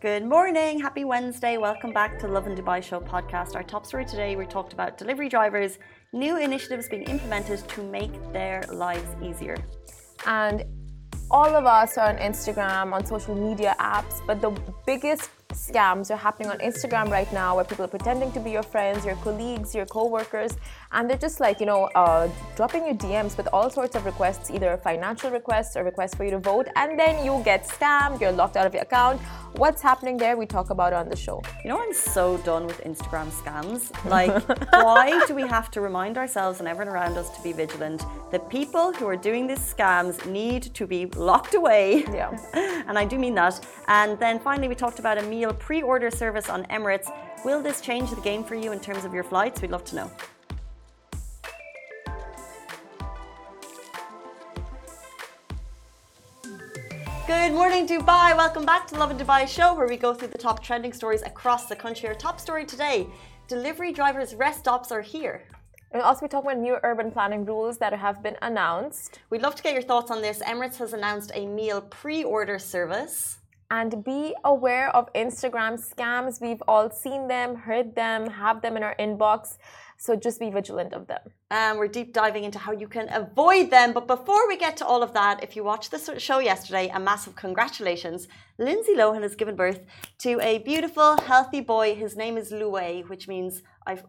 Good morning, happy Wednesday. Welcome back to Lovin Dubai Show podcast. Our top story today, we talked about delivery drivers, new initiatives being implemented to make their lives easier. And all of us are on Instagram, on social media apps, but the biggest scams are happening on Instagram right now where people are pretending to be your friends, your colleagues, your co-workers, and they're just like, you know, uh, dropping you DMs with all sorts of requests, either financial requests or requests for you to vote, and then you get scammed, you're locked out of your account. What's happening there? We talk about it on the show. You know, I'm so done with Instagram scams. Like, why do we have to remind ourselves and everyone around us to be vigilant? The people who are doing these scams need to be locked away. Yeah. and I do mean that. And then finally, we talked about a meal pre order service on Emirates. Will this change the game for you in terms of your flights? We'd love to know. Good morning, Dubai. Welcome back to the Lovin Dubai show, where we go through the top trending stories across the country. Our top story today delivery drivers' rest stops are here. And also, we talk about new urban planning rules that have been announced. We'd love to get your thoughts on this. Emirates has announced a meal pre order service. And be aware of Instagram scams. We've all seen them, heard them, have them in our inbox. So just be vigilant of them. And we're deep diving into how you can avoid them. But before we get to all of that, if you watched the show yesterday, a massive congratulations. Lindsay Lohan has given birth to a beautiful, healthy boy. His name is Luay, which means I've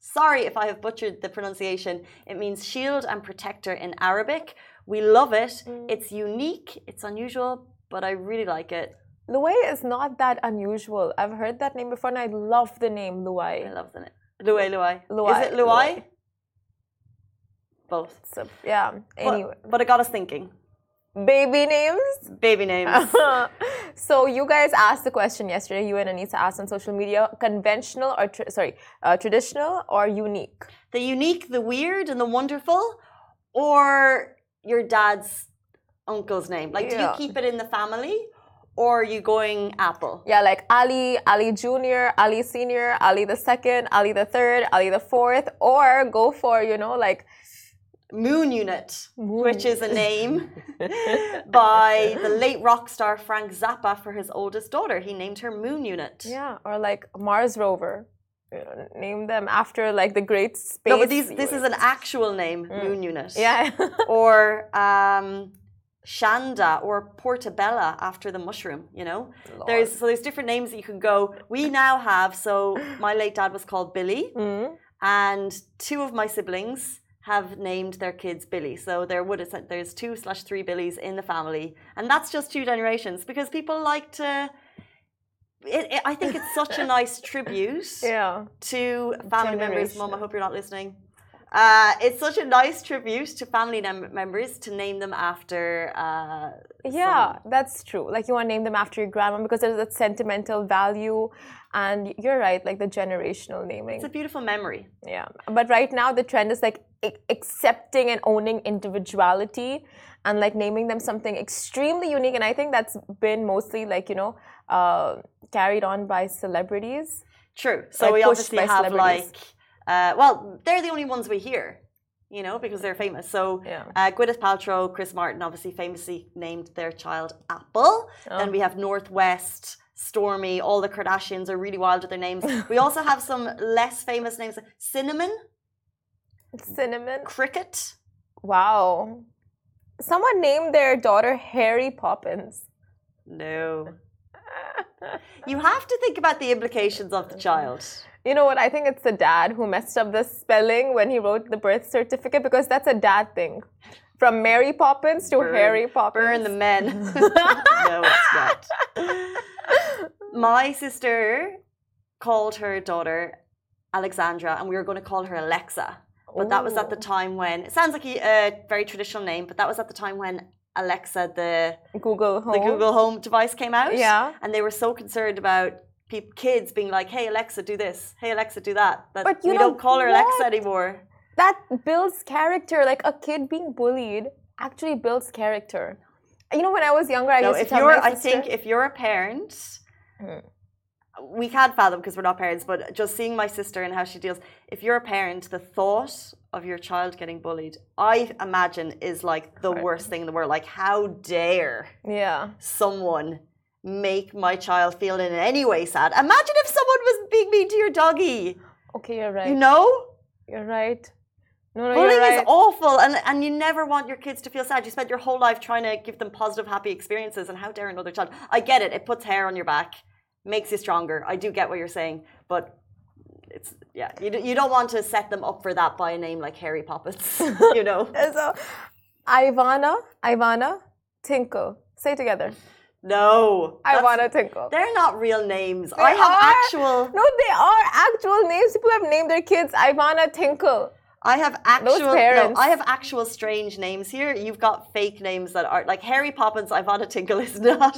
sorry if I have butchered the pronunciation. It means shield and protector in Arabic. We love it. Mm. It's unique, it's unusual, but I really like it. Luay is not that unusual. I've heard that name before and I love the name Luay. I love the name. Luay Luay. Luay. Is it Luay? Both. So, yeah. Anyway. But, but it got us thinking. Baby names? Baby names. so you guys asked the question yesterday. You and Anisa asked on social media: conventional or tra sorry, uh, traditional or unique? The unique, the weird, and the wonderful, or your dad's uncle's name? Like, yeah. do you keep it in the family, or are you going Apple? Yeah, like Ali, Ali Junior, Ali Senior, Ali the second, Ali the third, Ali the fourth, or go for you know like Moon Unit, Moon. which is a name by the late rock star Frank Zappa for his oldest daughter. He named her Moon Unit. Yeah, or like Mars Rover. name them after like the great space. No, but these, this is an actual name, mm. Moon Unit. Yeah. or um, Shanda or Portabella after the mushroom. You know, Lord. there's so there's different names that you can go. We now have. So my late dad was called Billy, mm. and two of my siblings have named their kids Billy. So there would have said there's two slash three Billies in the family, and that's just two generations because people like to. It, it, I think it's such a nice tribute yeah. to family members. Mom, I hope you're not listening. Uh, it's such a nice tribute to family members to name them after. Uh, yeah, someone. that's true. Like you want to name them after your grandma because there's that sentimental value, and you're right. Like the generational naming. It's a beautiful memory. Yeah, but right now the trend is like accepting and owning individuality and like naming them something extremely unique. And I think that's been mostly like you know uh, carried on by celebrities. True. So like we obviously have like uh, well, they're the only ones we hear, you know, because they're famous. So yeah. uh, Gwyneth Paltrow, Chris Martin obviously famously named their child Apple. Oh. Then we have Northwest. Stormi, all the Kardashians are really wild with their names. we also have some less famous names. Cinnamon. Cinnamon. Cricket. Wow. Someone named their daughter Harry Poppins. No. you have to think about the implications of the child. You know what? I think it's the dad who messed up the spelling when he wrote the birth certificate because that's a dad thing. From Mary Poppins to burn, Harry Poppins. Burn the men. no, it's not. My sister called her daughter Alexandra, and we were going to call her Alexa. But Ooh. that was at the time when it sounds like a, a very traditional name, but that was at the time when Alexa, the Google Home. the Google Home device, came out. Yeah, and they were so concerned about kids being like, "Hey Alexa, do this. Hey Alexa, do that." That but you we don't call her what? Alexa anymore. That builds character. Like a kid being bullied actually builds character. You know, when I was younger, I no, used to tell you're, my sister, I think if you're a parent, mm. we can't fathom because we're not parents. But just seeing my sister and how she deals. If you're a parent, the thought of your child getting bullied, I imagine, is like the worst thing in the world. Like, how dare yeah someone make my child feel in any way sad. Imagine if someone was being mean to your doggy. Okay, you're right. You know? You're right. No, no, Bullying right. is awful, and, and you never want your kids to feel sad. You spent your whole life trying to give them positive, happy experiences, and how dare another child? I get it. It puts hair on your back, makes you stronger. I do get what you're saying, but it's yeah. You, you don't want to set them up for that by a name like Harry Poppins. you know? So, Ivana, Ivana, Tinkle. Say together. No. that's- Ivana Tinkle. They're not real names. They I have are. actual. No, they are actual names. People have named their kids Ivana Tinkle. I have actual. No, parents. I have actual strange names here. You've got fake names that are like Harry Poppins. Ivana Tinkle is not.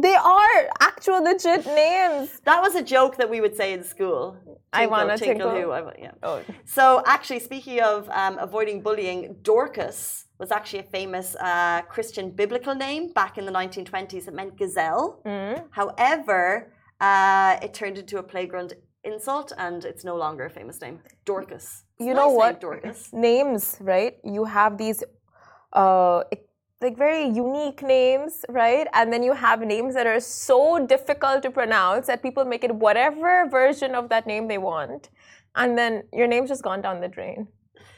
They are actual legit names. That was a joke that we would say in school. Ivana tinkle, Tinkle. who? I, yeah. Oh. So actually, speaking of um, avoiding bullying, Dorcas was actually a famous uh, Christian biblical name back in the 1920s. It meant gazelle. Mm. However, uh, it turned into a playground insult, and it's no longer a famous name. Dorcas. You a know nice name, what? Dorcas. Names, right? You have these uh like very unique names, right? And then you have names that are so difficult to pronounce that people make it whatever version of that name they want. And then your name's just gone down the drain.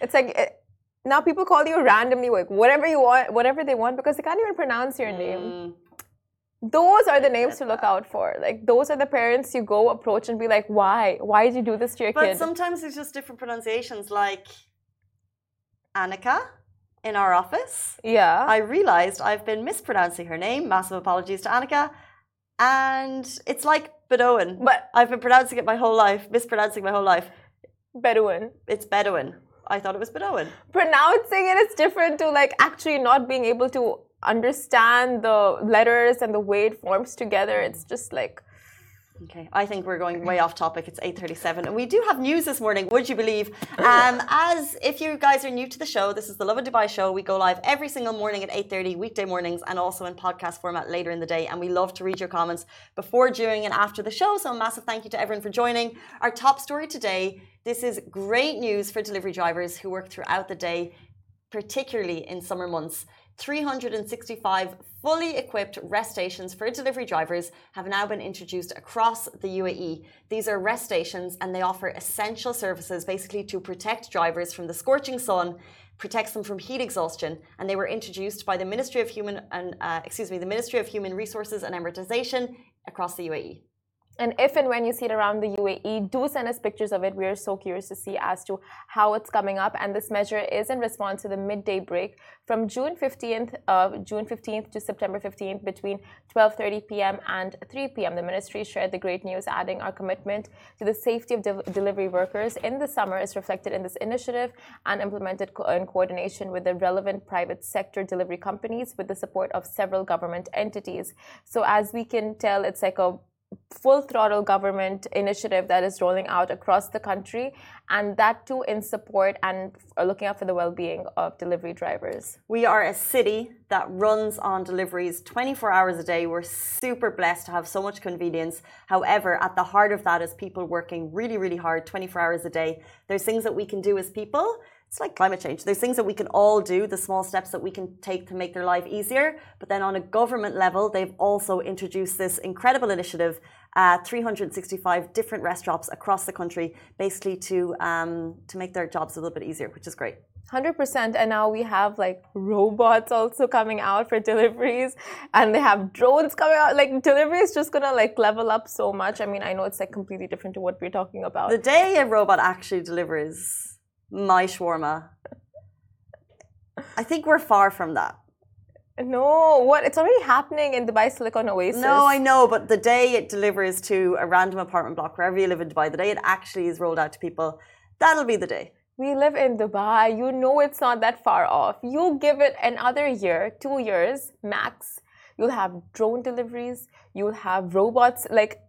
It's like now people call you randomly like whatever you want, whatever they want because they can't even pronounce your name. Mm. Those are the names to look out for. Like those are the parents you go approach and be like, why? Why did you do this to your But kid? sometimes it's just different pronunciations, like Annika in our office. yeah. I realized I've been mispronouncing her name. Massive apologies to Annika. And it's like Bedouin. but I've been pronouncing it my whole life, mispronouncing my whole life. Bedouin. It's Bedouin. I thought it was Bedouin. pronouncing it is different to like actually not being able to understand the letters and the way it forms together. It's just like Okay, I think we're going way off topic. It's 8.37 and we do have news this morning, would you believe? Um, as if you guys are new to the show, this is the Lovin Dubai show. We go live every single morning at 8.30, weekday mornings, and also in podcast format later in the day. And we love to read your comments before, during, and after the show. So a massive thank you to everyone for joining. Our top story today, this is great news for delivery drivers who work throughout the day, particularly in summer months. 365 fully equipped rest stations for delivery drivers have now been introduced across the UAE. These are rest stations and they offer essential services basically to protect drivers from the scorching sun, protects them from heat exhaustion, and they were introduced by the Ministry of Human and uh, excuse me, the Ministry of Human Resources and Emiratisation across the UAE. And if and when you see it around the UAE, do send us pictures of it. We are so curious to see as to how it's coming up. And this measure is in response to the midday break from June 15th, uh, June 15th to September 15th between 12:30 p.m. and 3 p.m. The ministry shared the great news, adding our commitment to the safety of de- delivery workers in the summer is reflected in this initiative and implemented co- in coordination with the relevant private sector delivery companies with the support of several government entities. So as we can tell, it's like a full throttle government initiative that is rolling out across the country, and that too in support and looking out for the well being of delivery drivers. We are a city that runs on deliveries 24 hours a day. We're super blessed to have so much convenience. However, at the heart of that is people working really, really hard 24 hours a day. There's things that we can do as people. It's like climate change. There's things that we can all do, the small steps that we can take to make their life easier. But then on a government level, they've also introduced this incredible initiative, uh, 365 different rest stops across the country, basically to um, to make their jobs a little bit easier, which is great. 100% and now we have like robots also coming out for deliveries and they have drones coming out like delivery is just gonna like level up so much i mean i know it's like completely different to what we're talking about The day a robot actually delivers my shawarma, I think we're far from that. no what it's already happening in dubai silicon oasis No, I know, but the day it delivers to a random apartment block wherever you live in Dubai, the day it actually is rolled out to people, that'll be the day. We live in Dubai. You know it's not that far off. You give it another year, two years max. You'll have drone deliveries. You'll have robots. Like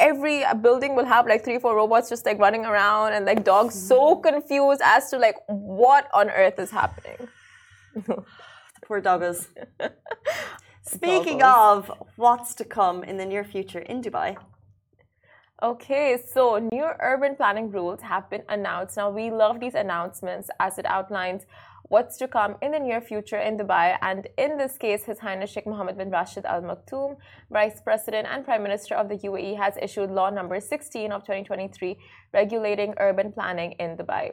every uh, building will have like three, four robots just like running around and like dogs so mm-hmm. confused as to like what on earth is happening. Poor doggos. Speaking Doggos. of what's to come in the near future in Dubai, Okay, so new urban planning rules have been announced. Now, we love these announcements as it outlines what's to come in the near future in Dubai. And in this case, His Highness Sheikh Mohammed bin Rashid Al Maktoum, Vice President and Prime Minister of the UAE, has issued law number 16 of 2023 regulating urban planning in Dubai.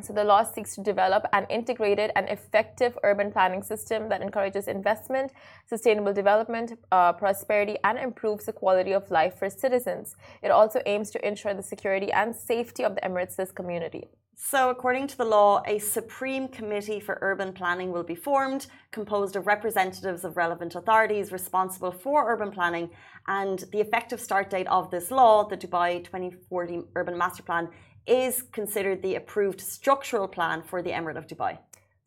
So the law seeks to develop an integrated and effective urban planning system that encourages investment, sustainable development, uh, prosperity, and improves the quality of life for citizens. It also aims to ensure the security and safety of the Emirates' community. So, according to the law, a Supreme Committee for Urban Planning will be formed, composed of representatives of relevant authorities responsible for urban planning. And the effective start date of this law, the Dubai 2040 Urban Master Plan, is considered the approved structural plan for the Emirate of Dubai.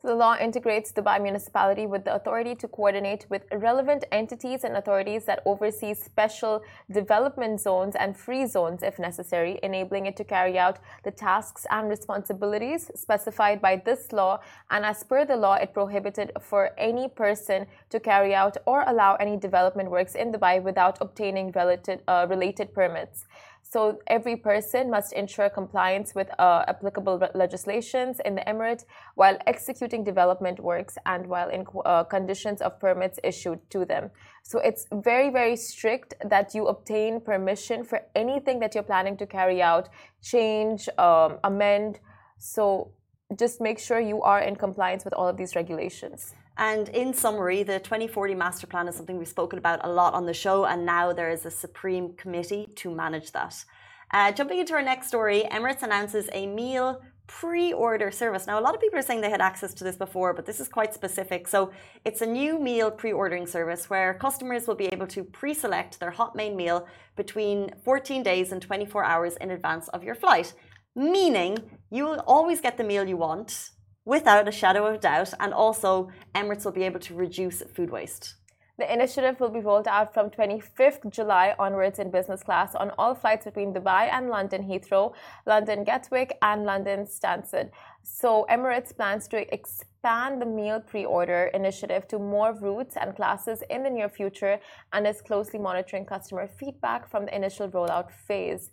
The law integrates Dubai municipality with the authority to coordinate with relevant entities and authorities that oversee special development zones and free zones if necessary, enabling it to carry out the tasks and responsibilities specified by this law. And as per the law, it prohibited for any person to carry out or allow any development works in Dubai without obtaining related, uh, related permits. So every person must ensure compliance with uh, applicable legislations in the emirate while executing development works and while in uh, conditions of permits issued to them. So it's very, very strict that you obtain permission for anything that you're planning to carry out, change, um, amend. So just make sure you are in compliance with all of these regulations. And in summary, the 2040 Master Plan is something we've spoken about a lot on the show, and now there is a Supreme Committee to manage that. Uh, jumping into our next story, Emirates announces a meal pre order service. Now, a lot of people are saying they had access to this before, but this is quite specific. So, it's a new meal pre ordering service where customers will be able to pre select their hot main meal between 14 days and 24 hours in advance of your flight, meaning you will always get the meal you want without a shadow of doubt. And also, Emirates will be able to reduce food waste. The initiative will be rolled out from 25th July onwards in business class on all flights between Dubai and London Heathrow, London Gatwick, and London Stansted. So, Emirates plans to expand the meal pre order initiative to more routes and classes in the near future and is closely monitoring customer feedback from the initial rollout phase.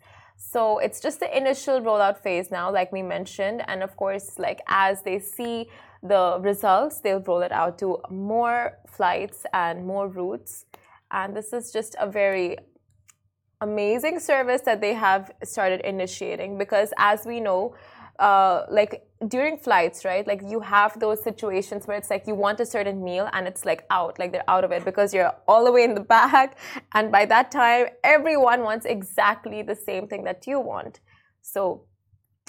So it's just the initial rollout phase now, like we mentioned. And of course, like as they see the results, they'll roll it out to more flights and more routes. And this is just a very amazing service that they have started initiating because as we know, uh, like during flights, right? Like you have those situations where it's like you want a certain meal and it's like out, like they're out of it because you're all the way in the back. And by that time, everyone wants exactly the same thing that you want. So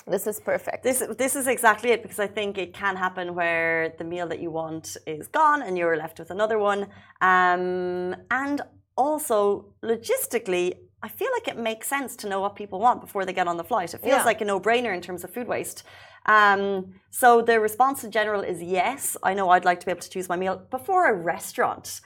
this is perfect. This this is exactly it because I think it can happen where the meal that you want is gone and you're left with another one. Um, and also logistically, I feel like it makes sense to know what people want before they get on the flight. It feels yeah. like a no-brainer in terms of food waste. Um, so the response in general is yes. I know I'd like to be able to choose my meal before a restaurant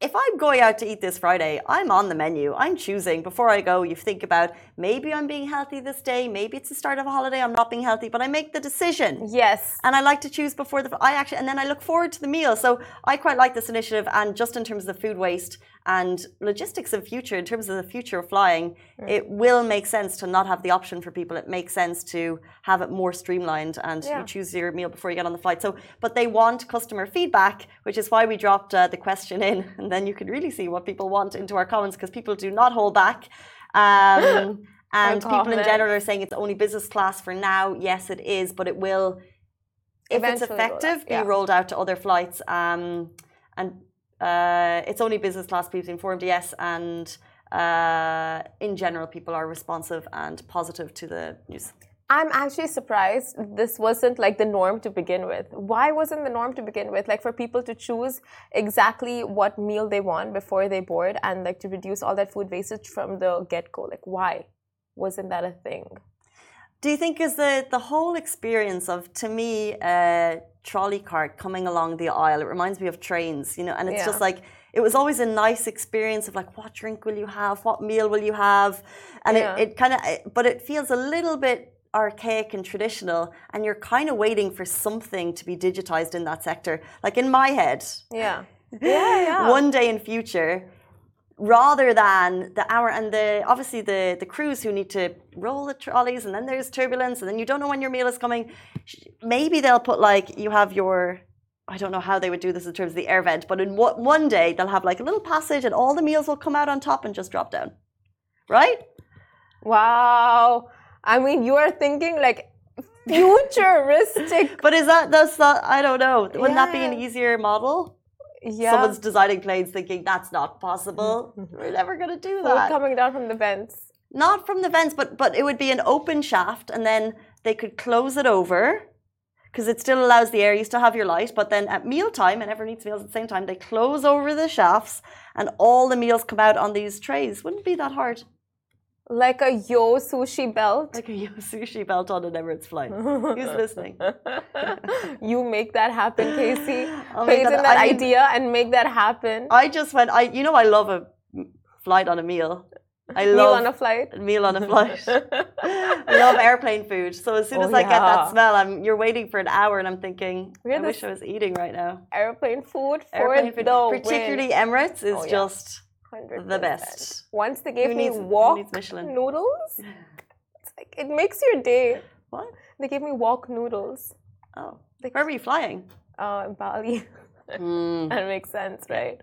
if I'm going out to eat this Friday, I'm on the menu. I'm choosing before I go. You think about maybe I'm being healthy this day. Maybe it's the start of a holiday. I'm not being healthy, but I make the decision. Yes. And I like to choose before the. I actually, and then I look forward to the meal. So I quite like this initiative. And just in terms of the food waste and logistics of future, in terms of the future of flying, mm. it will make sense to not have the option for people. It makes sense to have it more streamlined and yeah. you choose your meal before you get on the flight. So, but they want customer feedback, which is why we dropped uh, the question in, and then you can really see what people want into our comments because people do not hold back. Um, and people in general are saying it's only business class for now. Yes, it is, but it will, if Eventually it's effective, yeah. be rolled out to other flights. Um, and uh, it's only business class people informed, yes, and uh, in general, people are responsive and positive to the news. I'm actually surprised this wasn't like the norm to begin with. Why wasn't the norm to begin with? Like for people to choose exactly what meal they want before they board and like to reduce all that food wastage from the get go. Like why wasn't that a thing? Do you think is the the whole experience of to me a trolley cart coming along the aisle? It reminds me of trains, you know, and it's yeah. just like it was always a nice experience of like what drink will you have, what meal will you have, and yeah. it, it kind of but it feels a little bit archaic and traditional and you're kind of waiting for something to be digitized in that sector like in my head yeah yeah, yeah. one day in future rather than the hour and the obviously the the crews who need to roll the trolleys and then there's turbulence and then you don't know when your meal is coming maybe they'll put like you have your I don't know how they would do this in terms of the air vent, but in what one day they'll have like a little passage and all the meals will come out on top and just drop down. Right? Wow. I mean, you are thinking like futuristic. but is that that's not I don't know. Wouldn't yeah. that be an easier model? Yeah. Someone's designing planes thinking that's not possible. Mm-hmm. We're never gonna do that. coming down from the vents. Not from the vents, but but it would be an open shaft and then they could close it over because it still allows the air. You still have your light, but then at mealtime, and everyone eats meals at the same time, they close over the shafts and all the meals come out on these trays. Wouldn't be that hard. Like a yo sushi belt. Like a yo sushi belt on an Emirates flight. Who's listening? you make that happen, Casey. In that I idea and make that happen. I just went. I you know I love a flight on a meal. I love meal on a flight. Meal on a flight. I love airplane food. So as soon oh, as oh, I yeah. get that smell, I'm you're waiting for an hour, and I'm thinking, I wish I was eating right now. Airplane food for airplane food, particularly win. Emirates, is oh, yeah. just 100. the best. Once they gave me wok noodles, it's like it makes your day. What? They gave me wok noodles. Oh, Like, where were you flying? Uh, in Bali. Mm. that makes sense, right?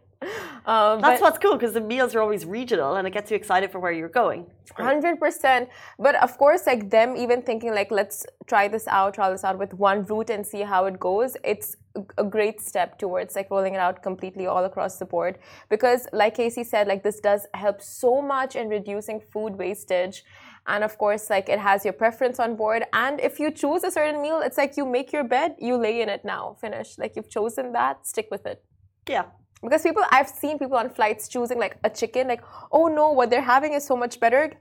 Um, That's what's cool because the meals are always regional and it gets you excited for where you're going. Hundred percent. But of course, like them even thinking like, let's try this out, try this out with one route and see how it goes. It's a great step towards like rolling it out completely all across the board. Because, like Casey said, like this does help so much in reducing food wastage. And of course like it has your preference on board. And if you choose a certain meal it's like you make your bed you lay in it now. Finish. Like you've chosen that stick with it. Yeah. Because people i've seen people on flights choosing like a chicken like oh no what they're having is so much better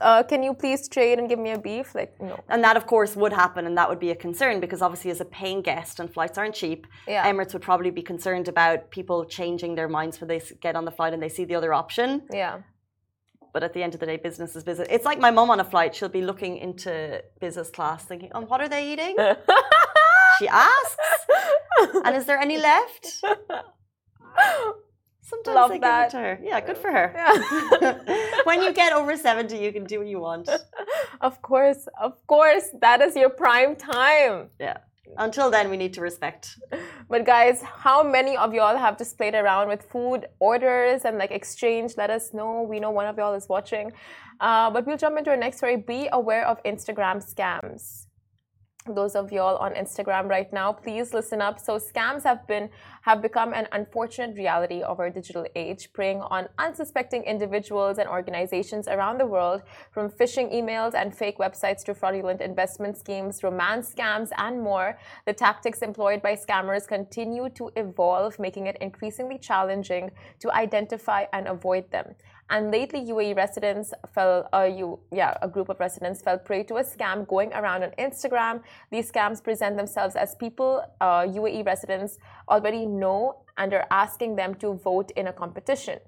uh, can you please trade and give me a beef? Like, no. And that, of course, would happen, and that would be a concern because obviously, as a paying guest, and flights aren't cheap, yeah. Emirates would probably be concerned about people changing their minds when they get on the flight and they see the other option. Yeah. But at the end of the day, business is business. It's like my mom on a flight; she'll be looking into business class, thinking, "Oh, what are they eating?" she asks, "And is there any left?" Sometimes Love they that. give it to her. Yeah, good for her. Yeah. when you get over 70, you can do what you want. Of course, of course. That is your prime time. Yeah. Until then, we need to respect. But guys, how many of y'all have just played around with food orders and like exchange? Let us know. We know one of y'all is watching. Uh, but we'll jump into our next story. Be aware of Instagram scams those of y'all on Instagram right now, please listen up. So scams have been have become an unfortunate reality of our digital age, preying on unsuspecting individuals and organizations around the world, from phishing emails and fake websites to fraudulent investment schemes, romance scams, and more. The tactics employed by scammers continue to evolve, making it increasingly challenging to identify and avoid them. And lately, UAE residents fell, uh, you, yeah, a group of residents fell prey to a scam going around on Instagram. These scams present themselves as people uh, UAE residents already know and are asking them to vote in a competition.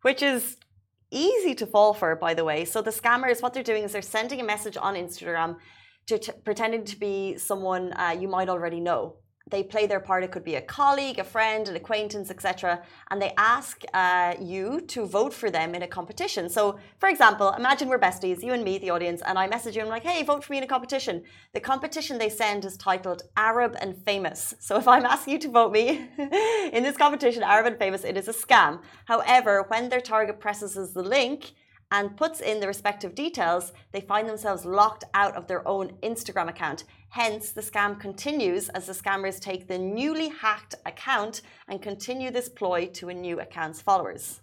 Which is easy to fall for, by the way. So the scammers, what they're doing is they're sending a message on Instagram to pretending to be someone uh, you might already know they play their part. It could be a colleague, a friend, an acquaintance, etc. And they ask uh, you to vote for them in a competition. So, for example, imagine we're besties, you and me, the audience, and I message you. I'm like, hey, vote for me in a competition. The competition they send is titled Arab and Famous. So, if I'm asking you to vote me in this competition, Arab and Famous, it is a scam. However, when their target presses the link, and puts in the respective details, they find themselves locked out of their own Instagram account. Hence, the scam continues as the scammers take the newly hacked account and continue this ploy to a new account's followers.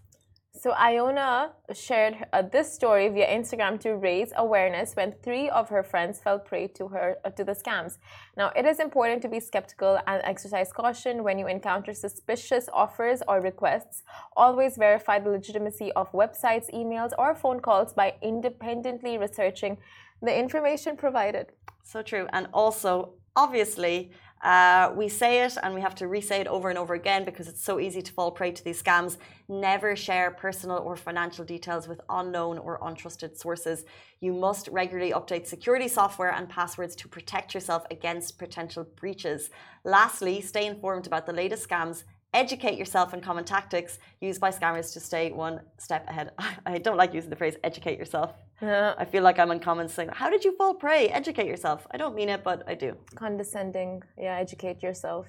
So Iona shared uh, this story via Instagram to raise awareness when three of her friends fell prey to her uh, to the scams. Now, it is important to be skeptical and exercise caution when you encounter suspicious offers or requests. Always verify the legitimacy of websites, emails, or phone calls by independently researching the information provided. So true, and also obviously uh, we say it and we have to re-say it over and over again because it's so easy to fall prey to these scams. Never share personal or financial details with unknown or untrusted sources. You must regularly update security software and passwords to protect yourself against potential breaches. Lastly, stay informed about the latest scams educate yourself on common tactics used by scammers to stay one step ahead. I don't like using the phrase educate yourself. Yeah. I feel like I'm uncommon saying, How did you fall prey? Educate yourself. I don't mean it, but I do. Condescending. Yeah, educate yourself.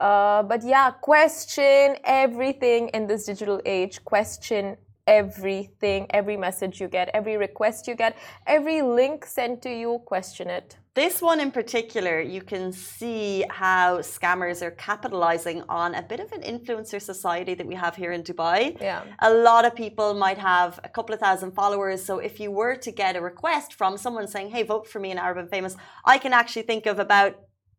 Uh, but yeah, question everything in this digital age. Question everything, every message you get, every request you get, every link sent to you, question it. This one in particular, you can see how scammers are capitalizing on a bit of an influencer society that we have here in Dubai. Yeah. A lot of people might have a couple of thousand followers. So if you were to get a request from someone saying, hey, vote for me in Arab and Famous, I can actually think of about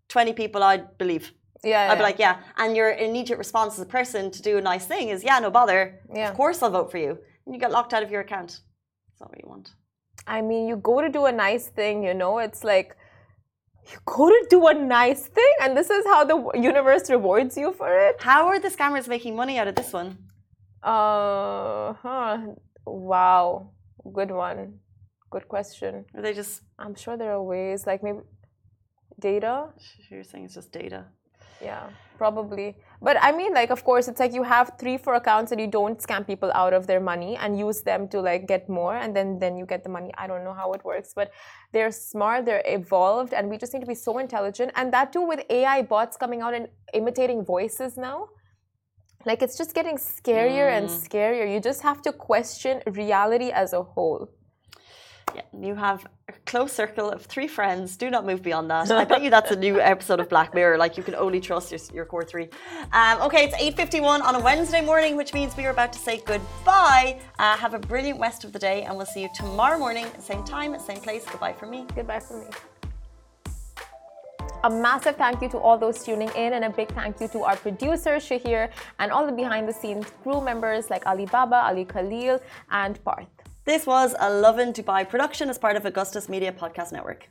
20 people I'd believe. Yeah. I'd be yeah. like, yeah. And your immediate response as a person to do a nice thing is, yeah, no bother. Yeah. Of course I'll vote for you. And you get locked out of your account. That's not what you want. I mean, you go to do a nice thing, you know, it's like you go to do a nice thing, and this is how the universe rewards you for it. How are the scammers making money out of this one? Uh huh. Wow. Good one. Good question. Are they just, I'm sure there are ways, like maybe data. you're saying it's just data? Yeah, probably. But I mean, like, of course, it's like you have three, four accounts and you don't scam people out of their money and use them to like get more, and then then you get the money. I don't know how it works, but they're smart, they're evolved, and we just need to be so intelligent. And that too with AI bots coming out and imitating voices now. Like it's just getting scarier and mm. scarier. You just have to question reality as a whole. You have a close circle of three friends. Do not move beyond that. I bet you that's a new episode of Black Mirror. Like you can only trust your, your core three. Um, okay, it's eight fifty one on a Wednesday morning, which means we are about to say goodbye. Uh, have a brilliant rest of the day, and we'll see you tomorrow morning, at the same time, same place. Goodbye from me. Goodbye from me. A massive thank you to all those tuning in, and a big thank you to our producer Shahir and all the behind the scenes crew members like Ali Baba, Ali Khalil, and Parth. This was a Lovin Dubai production as part of Augustus Media Podcast Network.